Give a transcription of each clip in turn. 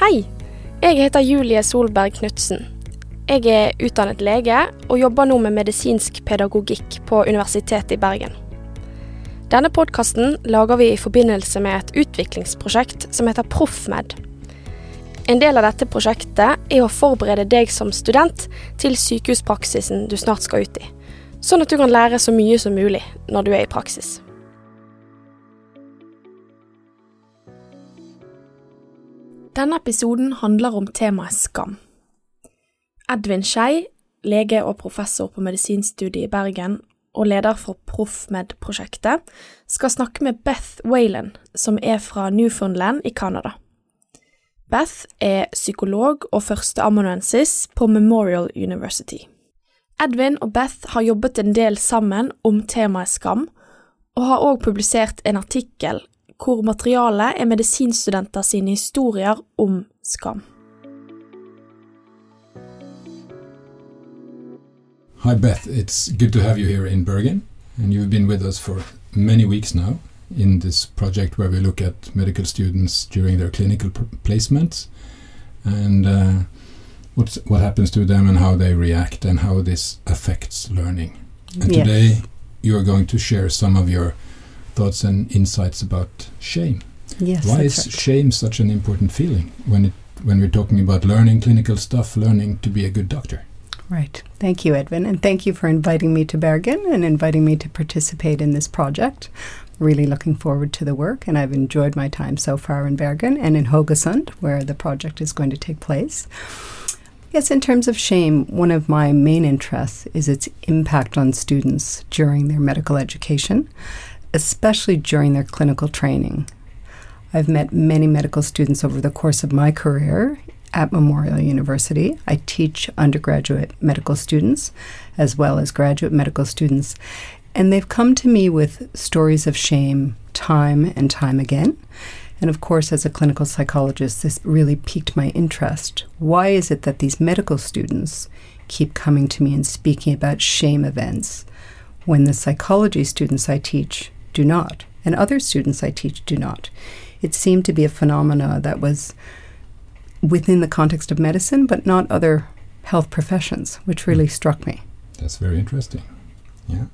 Hei, jeg heter Julie Solberg Knutsen. Jeg er utdannet lege og jobber nå med medisinsk pedagogikk på Universitetet i Bergen. Denne podkasten lager vi i forbindelse med et utviklingsprosjekt som heter Proffmed. En del av dette prosjektet er å forberede deg som student til sykehuspraksisen du snart skal ut i, sånn at du kan lære så mye som mulig når du er i praksis. Denne episoden handler om temaet skam. Edvin Skei, lege og professor på medisinstudiet i Bergen og leder for ProffMed-prosjektet, skal snakke med Beth Whalen, som er fra Newfoundland i Canada. Beth er psykolog og førsteamanuensis på Memorial University. Edvin og Beth har jobbet en del sammen om temaet skam, og har òg publisert en artikkel hvor materialet er medisinstudenter sine historier om skam. Hi, Beth. It's good to have you here in Bergen. And you've been with us for many weeks now in this project where we look at medical students during their clinical placements and uh, what's, what happens to them and how they react and how this affects learning. And Yes. today you are going to share some of your thoughts and insights about shame. Yes. Why is right. shame such an important feeling when it when we're talking about learning clinical stuff, learning to be a good doctor? Right. Thank you, Edwin. And thank you for inviting me to Bergen and inviting me to participate in this project. Really looking forward to the work, and I've enjoyed my time so far in Bergen and in Haugesund, where the project is going to take place. Yes, in terms of shame, one of my main interests is its impact on students during their medical education, especially during their clinical training. I've met many medical students over the course of my career at Memorial University. I teach undergraduate medical students as well as graduate medical students, and they've come to me with stories of shame time and time again. And of course, as a clinical psychologist, this really piqued my interest. Why is it that these medical students keep coming to me and speaking about shame events when the psychology students I teach do not, and other students I teach do not? It seemed to be a phenomena that was within the context of medicine, but not other health professions, which really hmm. struck me. That's very interesting. Yeah.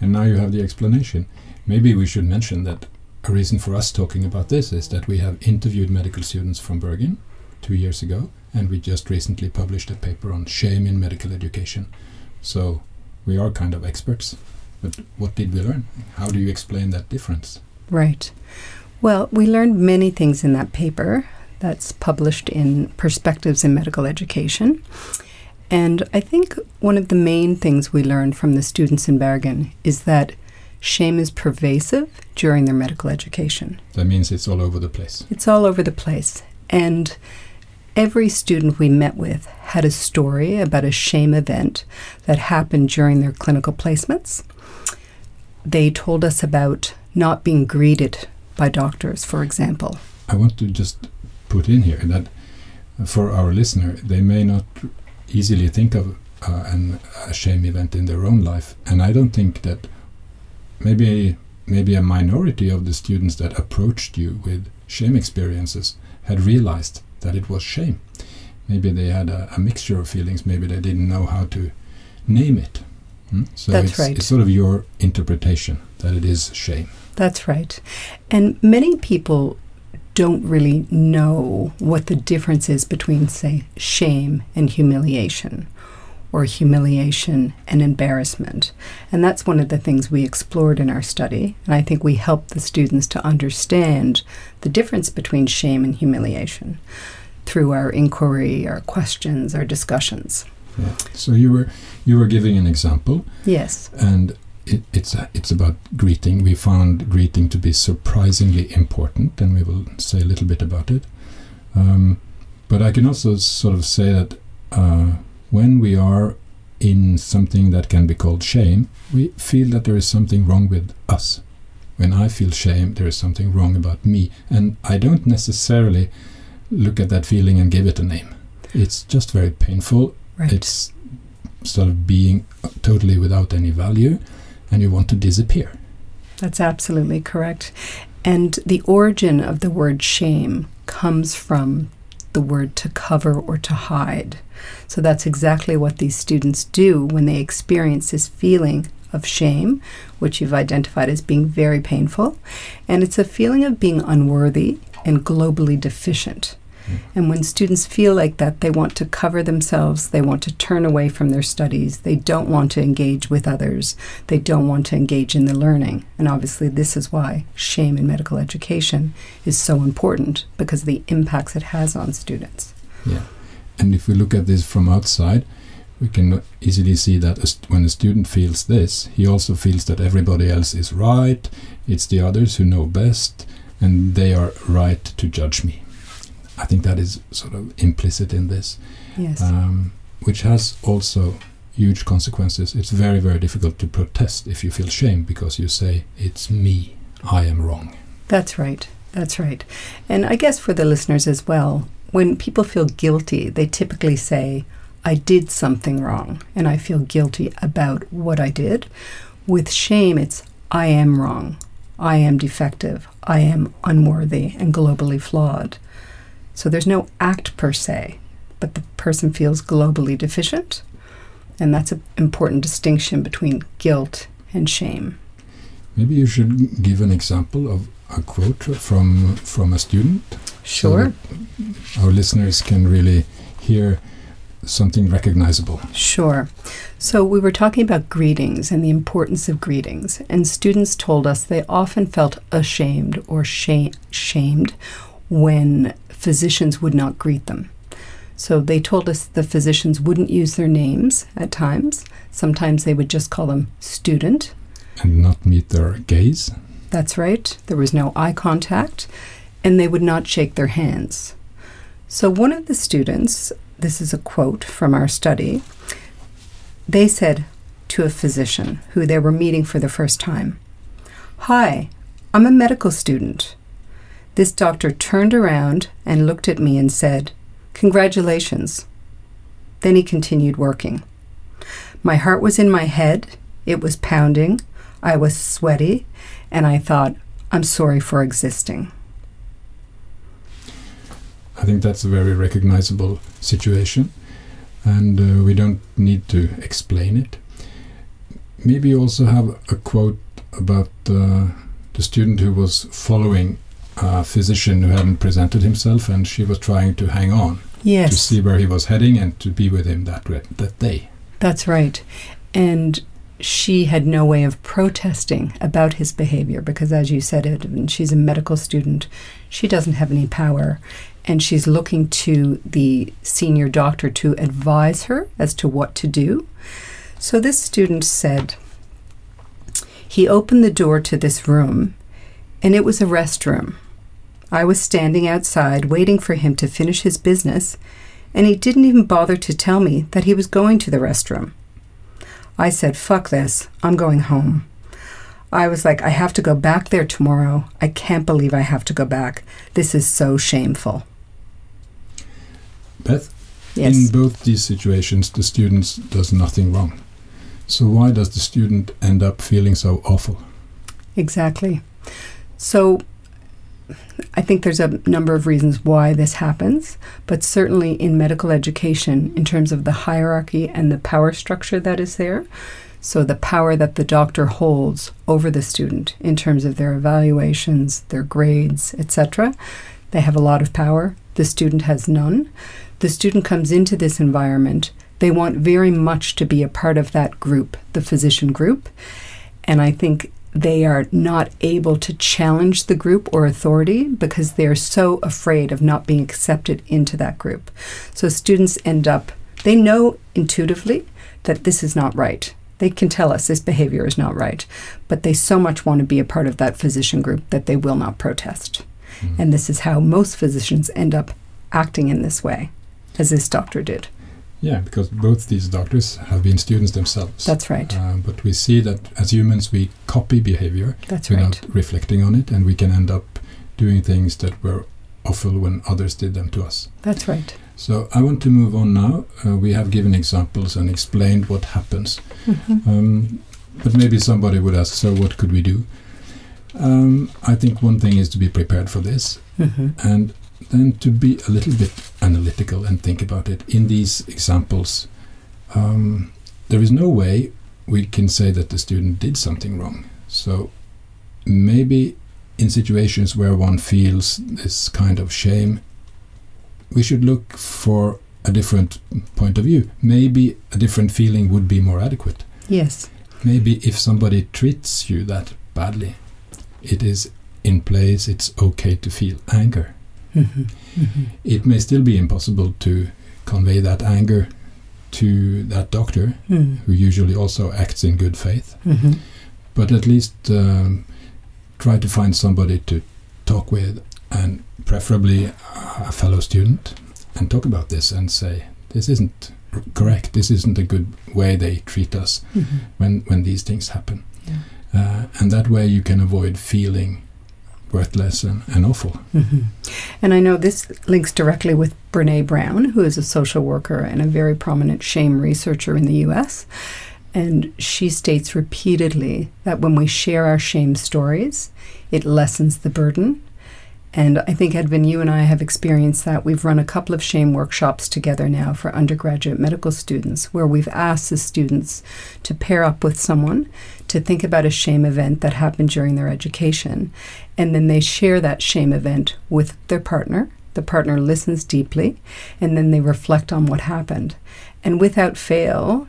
And now you have the explanation. Maybe we should mention that a reason for us talking about this is that we have interviewed medical students from Bergen two years ago, and we just recently published a paper on shame in medical education. So we are kind of experts. But what did we learn? How do you explain that difference? Right. Well, we learned many things in that paper that's published in Perspectives in Medical Education. And I think one of the main things we learned from the students in Bergen is that shame is pervasive during their medical education. That means it's all over the place. It's all over the place. And every student we met with had a story about a shame event that happened during their clinical placements. They told us about not being greeted by doctors, for example. I want to just put in here that for our listener, they may not easily think of uh, an, a shame event in their own life, and I don't think that maybe maybe a minority of the students that approached you with shame experiences had realized that it was shame. Maybe they had a, a mixture of feelings. Maybe they didn't know how to name it. Hmm? So That's it's, right. it's sort of your interpretation that it is shame. That's right. And many people don't really know what the difference is between, say, shame and humiliation, or humiliation and embarrassment. And that's one of the things we explored in our study. And I think we helped the students to understand the difference between shame and humiliation through our inquiry, our questions, our discussions. Yeah. So you were you were giving an example Yes. and it, it's a, it's about greeting. We found greeting to be surprisingly important, and we will say a little bit about it. Um, but I can also sort of say that uh, when we are in something that can be called shame, we feel that there is something wrong with us. When I feel shame, there is something wrong about me, and I don't necessarily look at that feeling and give it a name. It's just very painful Right. it's sort of being totally without any value and you want to disappear. That's absolutely correct. And the origin of the word shame comes from the word to cover or to hide. So that's exactly what these students do when they experience this feeling of shame, which you've identified as being very painful. And it's a feeling of being unworthy and globally deficient. And when students feel like that, they want to cover themselves, they want to turn away from their studies, they don't want to engage with others, they don't want to engage in the learning. And obviously, this is why shame in medical education is so important because of the impacts it has on students. Yeah. And if we look at this from outside, we can easily see that when a student feels this, he also feels that everybody else is right, it's the others who know best, and they are right to judge me. I think that is sort of implicit in this, Yes. um, which has also huge consequences. It's very, very difficult to protest if you feel shame because you say, It's me, I am wrong. That's right. That's right. And I guess for the listeners as well, when people feel guilty, they typically say, I did something wrong and I feel guilty about what I did. With shame, it's I am wrong, I am defective, I am unworthy and globally flawed. So there's no act per se, but the person feels globally deficient. And that's an important distinction between guilt and shame. Maybe you should give an example of a quote from from a student Sure. so our listeners can really hear something recognizable. Sure. So we were talking about greetings and the importance of greetings, and students told us they often felt ashamed or shame, shamed when physicians would not greet them. So they told us the physicians wouldn't use their names at times. Sometimes they would just call them student. and not meet their gaze. That's right. There was no eye contact, and they would not shake their hands. So, one of the students, this is a quote from our study, they said to a physician who they were meeting for the first time Hi, I'm a medical student. This doctor turned around and looked at me and said, Congratulations. Then he continued working. My heart was in my head, it was pounding, I was sweaty, and I thought, I'm sorry for existing. I think that's a very recognizable situation, and uh, we don't need to explain it. Maybe you also have a quote about uh, the student who was following a physician who hadn't presented himself, and she was trying to hang on to see where he was heading and to be with him that that day. that's right. And she had no way of protesting about his behavior because, as you said, Edwin, she's a medical student. She doesn't have any power, and she's looking to the senior doctor to advise her as to what to do. So, this student said, He opened the door to this room, and it was a restroom. I was standing outside waiting for him to finish his business, and he didn't even bother to tell me that he was going to the restroom. I said, fuck this, I'm going home. I was like, I have to go back there tomorrow. I can't believe I have to go back. This is so shameful. Beth, Yes. in both these situations, the student does nothing wrong. So why does the student end up feeling so awful? Exactly. So I think there's a number of reasons why this happens, but certainly in medical education, in terms of the hierarchy and the power structure that is there, so the power that the doctor holds over the student in terms of their evaluations, their grades, etc., they have a lot of power. The student has none. The student comes into this environment. They want very much to be a part of that group, the physician group. And I think they are not able to challenge the group or authority because they're so afraid of not being accepted into that group. So students end up, they know intuitively that this is not right. They can tell us this behavior is not right, but they so much want to be a part of that physician group that they will not protest. Hmm. And this is how most physicians end up acting in this way, as this doctor did. Yeah, because both these doctors have been students themselves. That's right. Uh, but we see that as humans, we copy behavior That's without right. reflecting on it, and we can end up doing things that were awful when others did them to us. That's right. So I want to move on now. Uh, we have given examples and explained what happens. Mhm. Um, but maybe somebody would ask, so what could we do? Um, I think one thing is to be prepared for this, Mhm. and then to be a little bit analytical and think about it. In these examples, um, there is no way we can say that the student did something wrong. So maybe in situations where one feels this kind of shame, we should look for a different point of view. Maybe a different feeling would be more adequate. Yes. Maybe if somebody treats you that badly, it is in place, it's okay to feel anger. Mm-hmm. Mm-hmm. It may still be impossible to convey that anger to that doctor, Mm. who usually also acts in good faith, Mm-hmm. but at least um, try to find somebody to talk with, and preferably a fellow student, and talk about this and say, This isn't correct, this isn't a good way they treat us Mm-hmm. when, when these things happen. Yeah. Uh, and that way you can avoid feeling worthless and, and awful. hmm And I know this links directly with Brené Brown, who is a social worker and a very prominent shame researcher in the US. And she states repeatedly that when we share our shame stories, it lessens the burden. And I think, Edvin, you and I have experienced that. We've run a couple of shame workshops together now for undergraduate medical students where we've asked the students to pair up with someone to think about a shame event that happened during their education. And then they share that shame event with their partner. The partner listens deeply, and then they reflect on what happened. And without fail,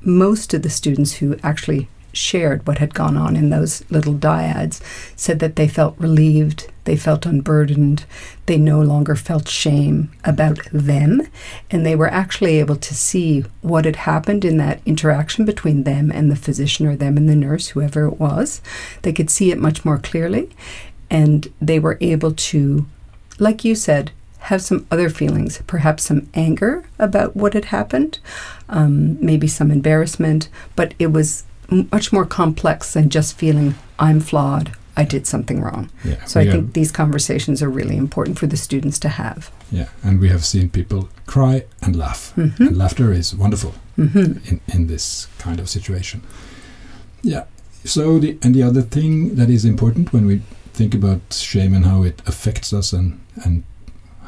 most of the students who actually shared what had gone on in those little dyads said that they felt relieved, they felt unburdened, they no longer felt shame about them, and they were actually able to see what had happened in that interaction between them and the physician or them and the nurse, whoever it was. They could see it much more clearly, and they were able to, like you said, have some other feelings, perhaps some anger about what had happened, um, maybe some embarrassment, but it was much more complex than just feeling I'm flawed, I did something wrong. Yeah, So I think have- these conversations are really important for the students to have. yeah, and we have seen people cry and laugh. And hmm laughter is wonderful hmm in, in this kind of situation. Yeah. So the and the other thing that is important when we think about shame and how it affects us and and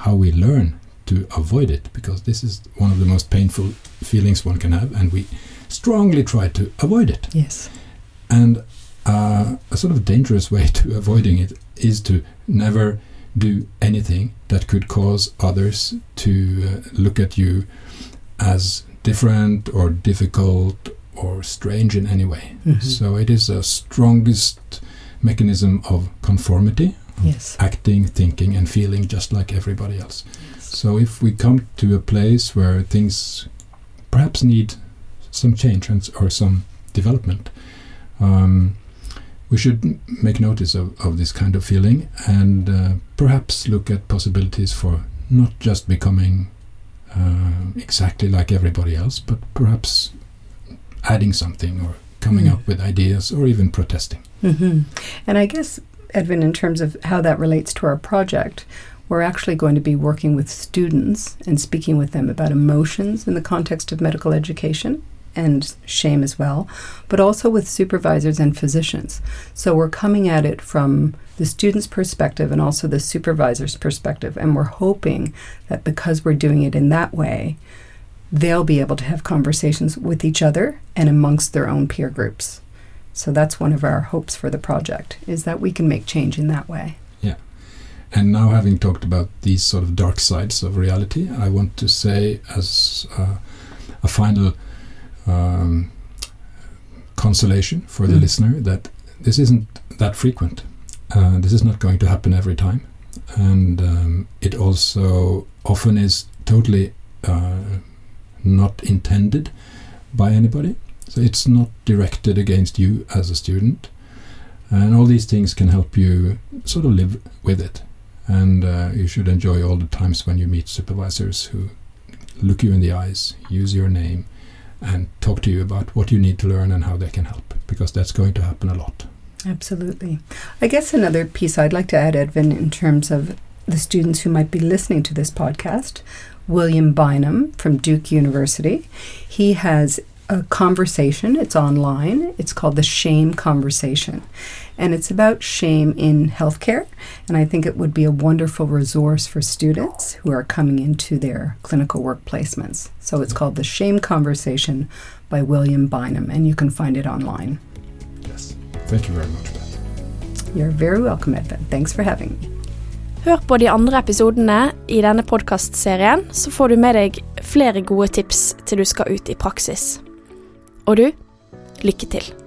how we learn to avoid it, because this is one of the most painful feelings one can have, and we strongly try to avoid it. Yes. And uh, a sort of dangerous way to avoiding it is to never do anything that could cause others to uh, look at you as different or difficult or strange in any way. Mhm. So it is a strongest mechanism of conformity, Yes. acting, thinking, and feeling just like everybody else. Yes. So if we come to a place where things perhaps need some change and, or some development, um, we should make notice of, of this kind of feeling and uh, perhaps look at possibilities for not just becoming uh, exactly like everybody else, but perhaps adding something or coming Mm. up with ideas or even protesting. hmm And I guess, Edwin, in terms of how that relates to our project, we're actually going to be working with students and speaking with them about emotions in the context of medical education and shame as well, but also with supervisors and physicians. So we're coming at it from the student's perspective and also the supervisor's perspective. And we're hoping that because we're doing it in that way, they'll be able to have conversations with each other and amongst their own peer groups. So that's one of our hopes for the project is that we can make change in that way. Yeah. And now, having talked about these sort of dark sides of reality, I want to say, as uh, a final um, consolation for the Mm. listener, that this isn't that frequent. Uh, this is not going to happen every time. And um, it also often is totally uh, not intended by anybody. So it's not directed against you as a student. And all these things can help you sort of live with it and uh, you should enjoy all the times when you meet supervisors who look you in the eyes, use your name, and talk to you about what you need to learn and how they can help, because that's going to happen a lot. Absolutely. I guess another piece I'd like to add, Edvin, in terms of the students who might be listening to this podcast, William Bynum from Duke University. He has a conversation. It's online. It's called the Shame Conversation. And it's about shame in healthcare. And I think it would be a wonderful resource for students who are coming into their clinical work placements. So it's called The Shame Conversation by William Bynum, and you can find it online. Yes. Thank you very much, Beth. You're very welcome, Edvin. Thanks for having me. Hør på de andre episodene i denne podkastserien, så får du med deg flere gode tips til du skal ut i praksis. Og du, lykke til.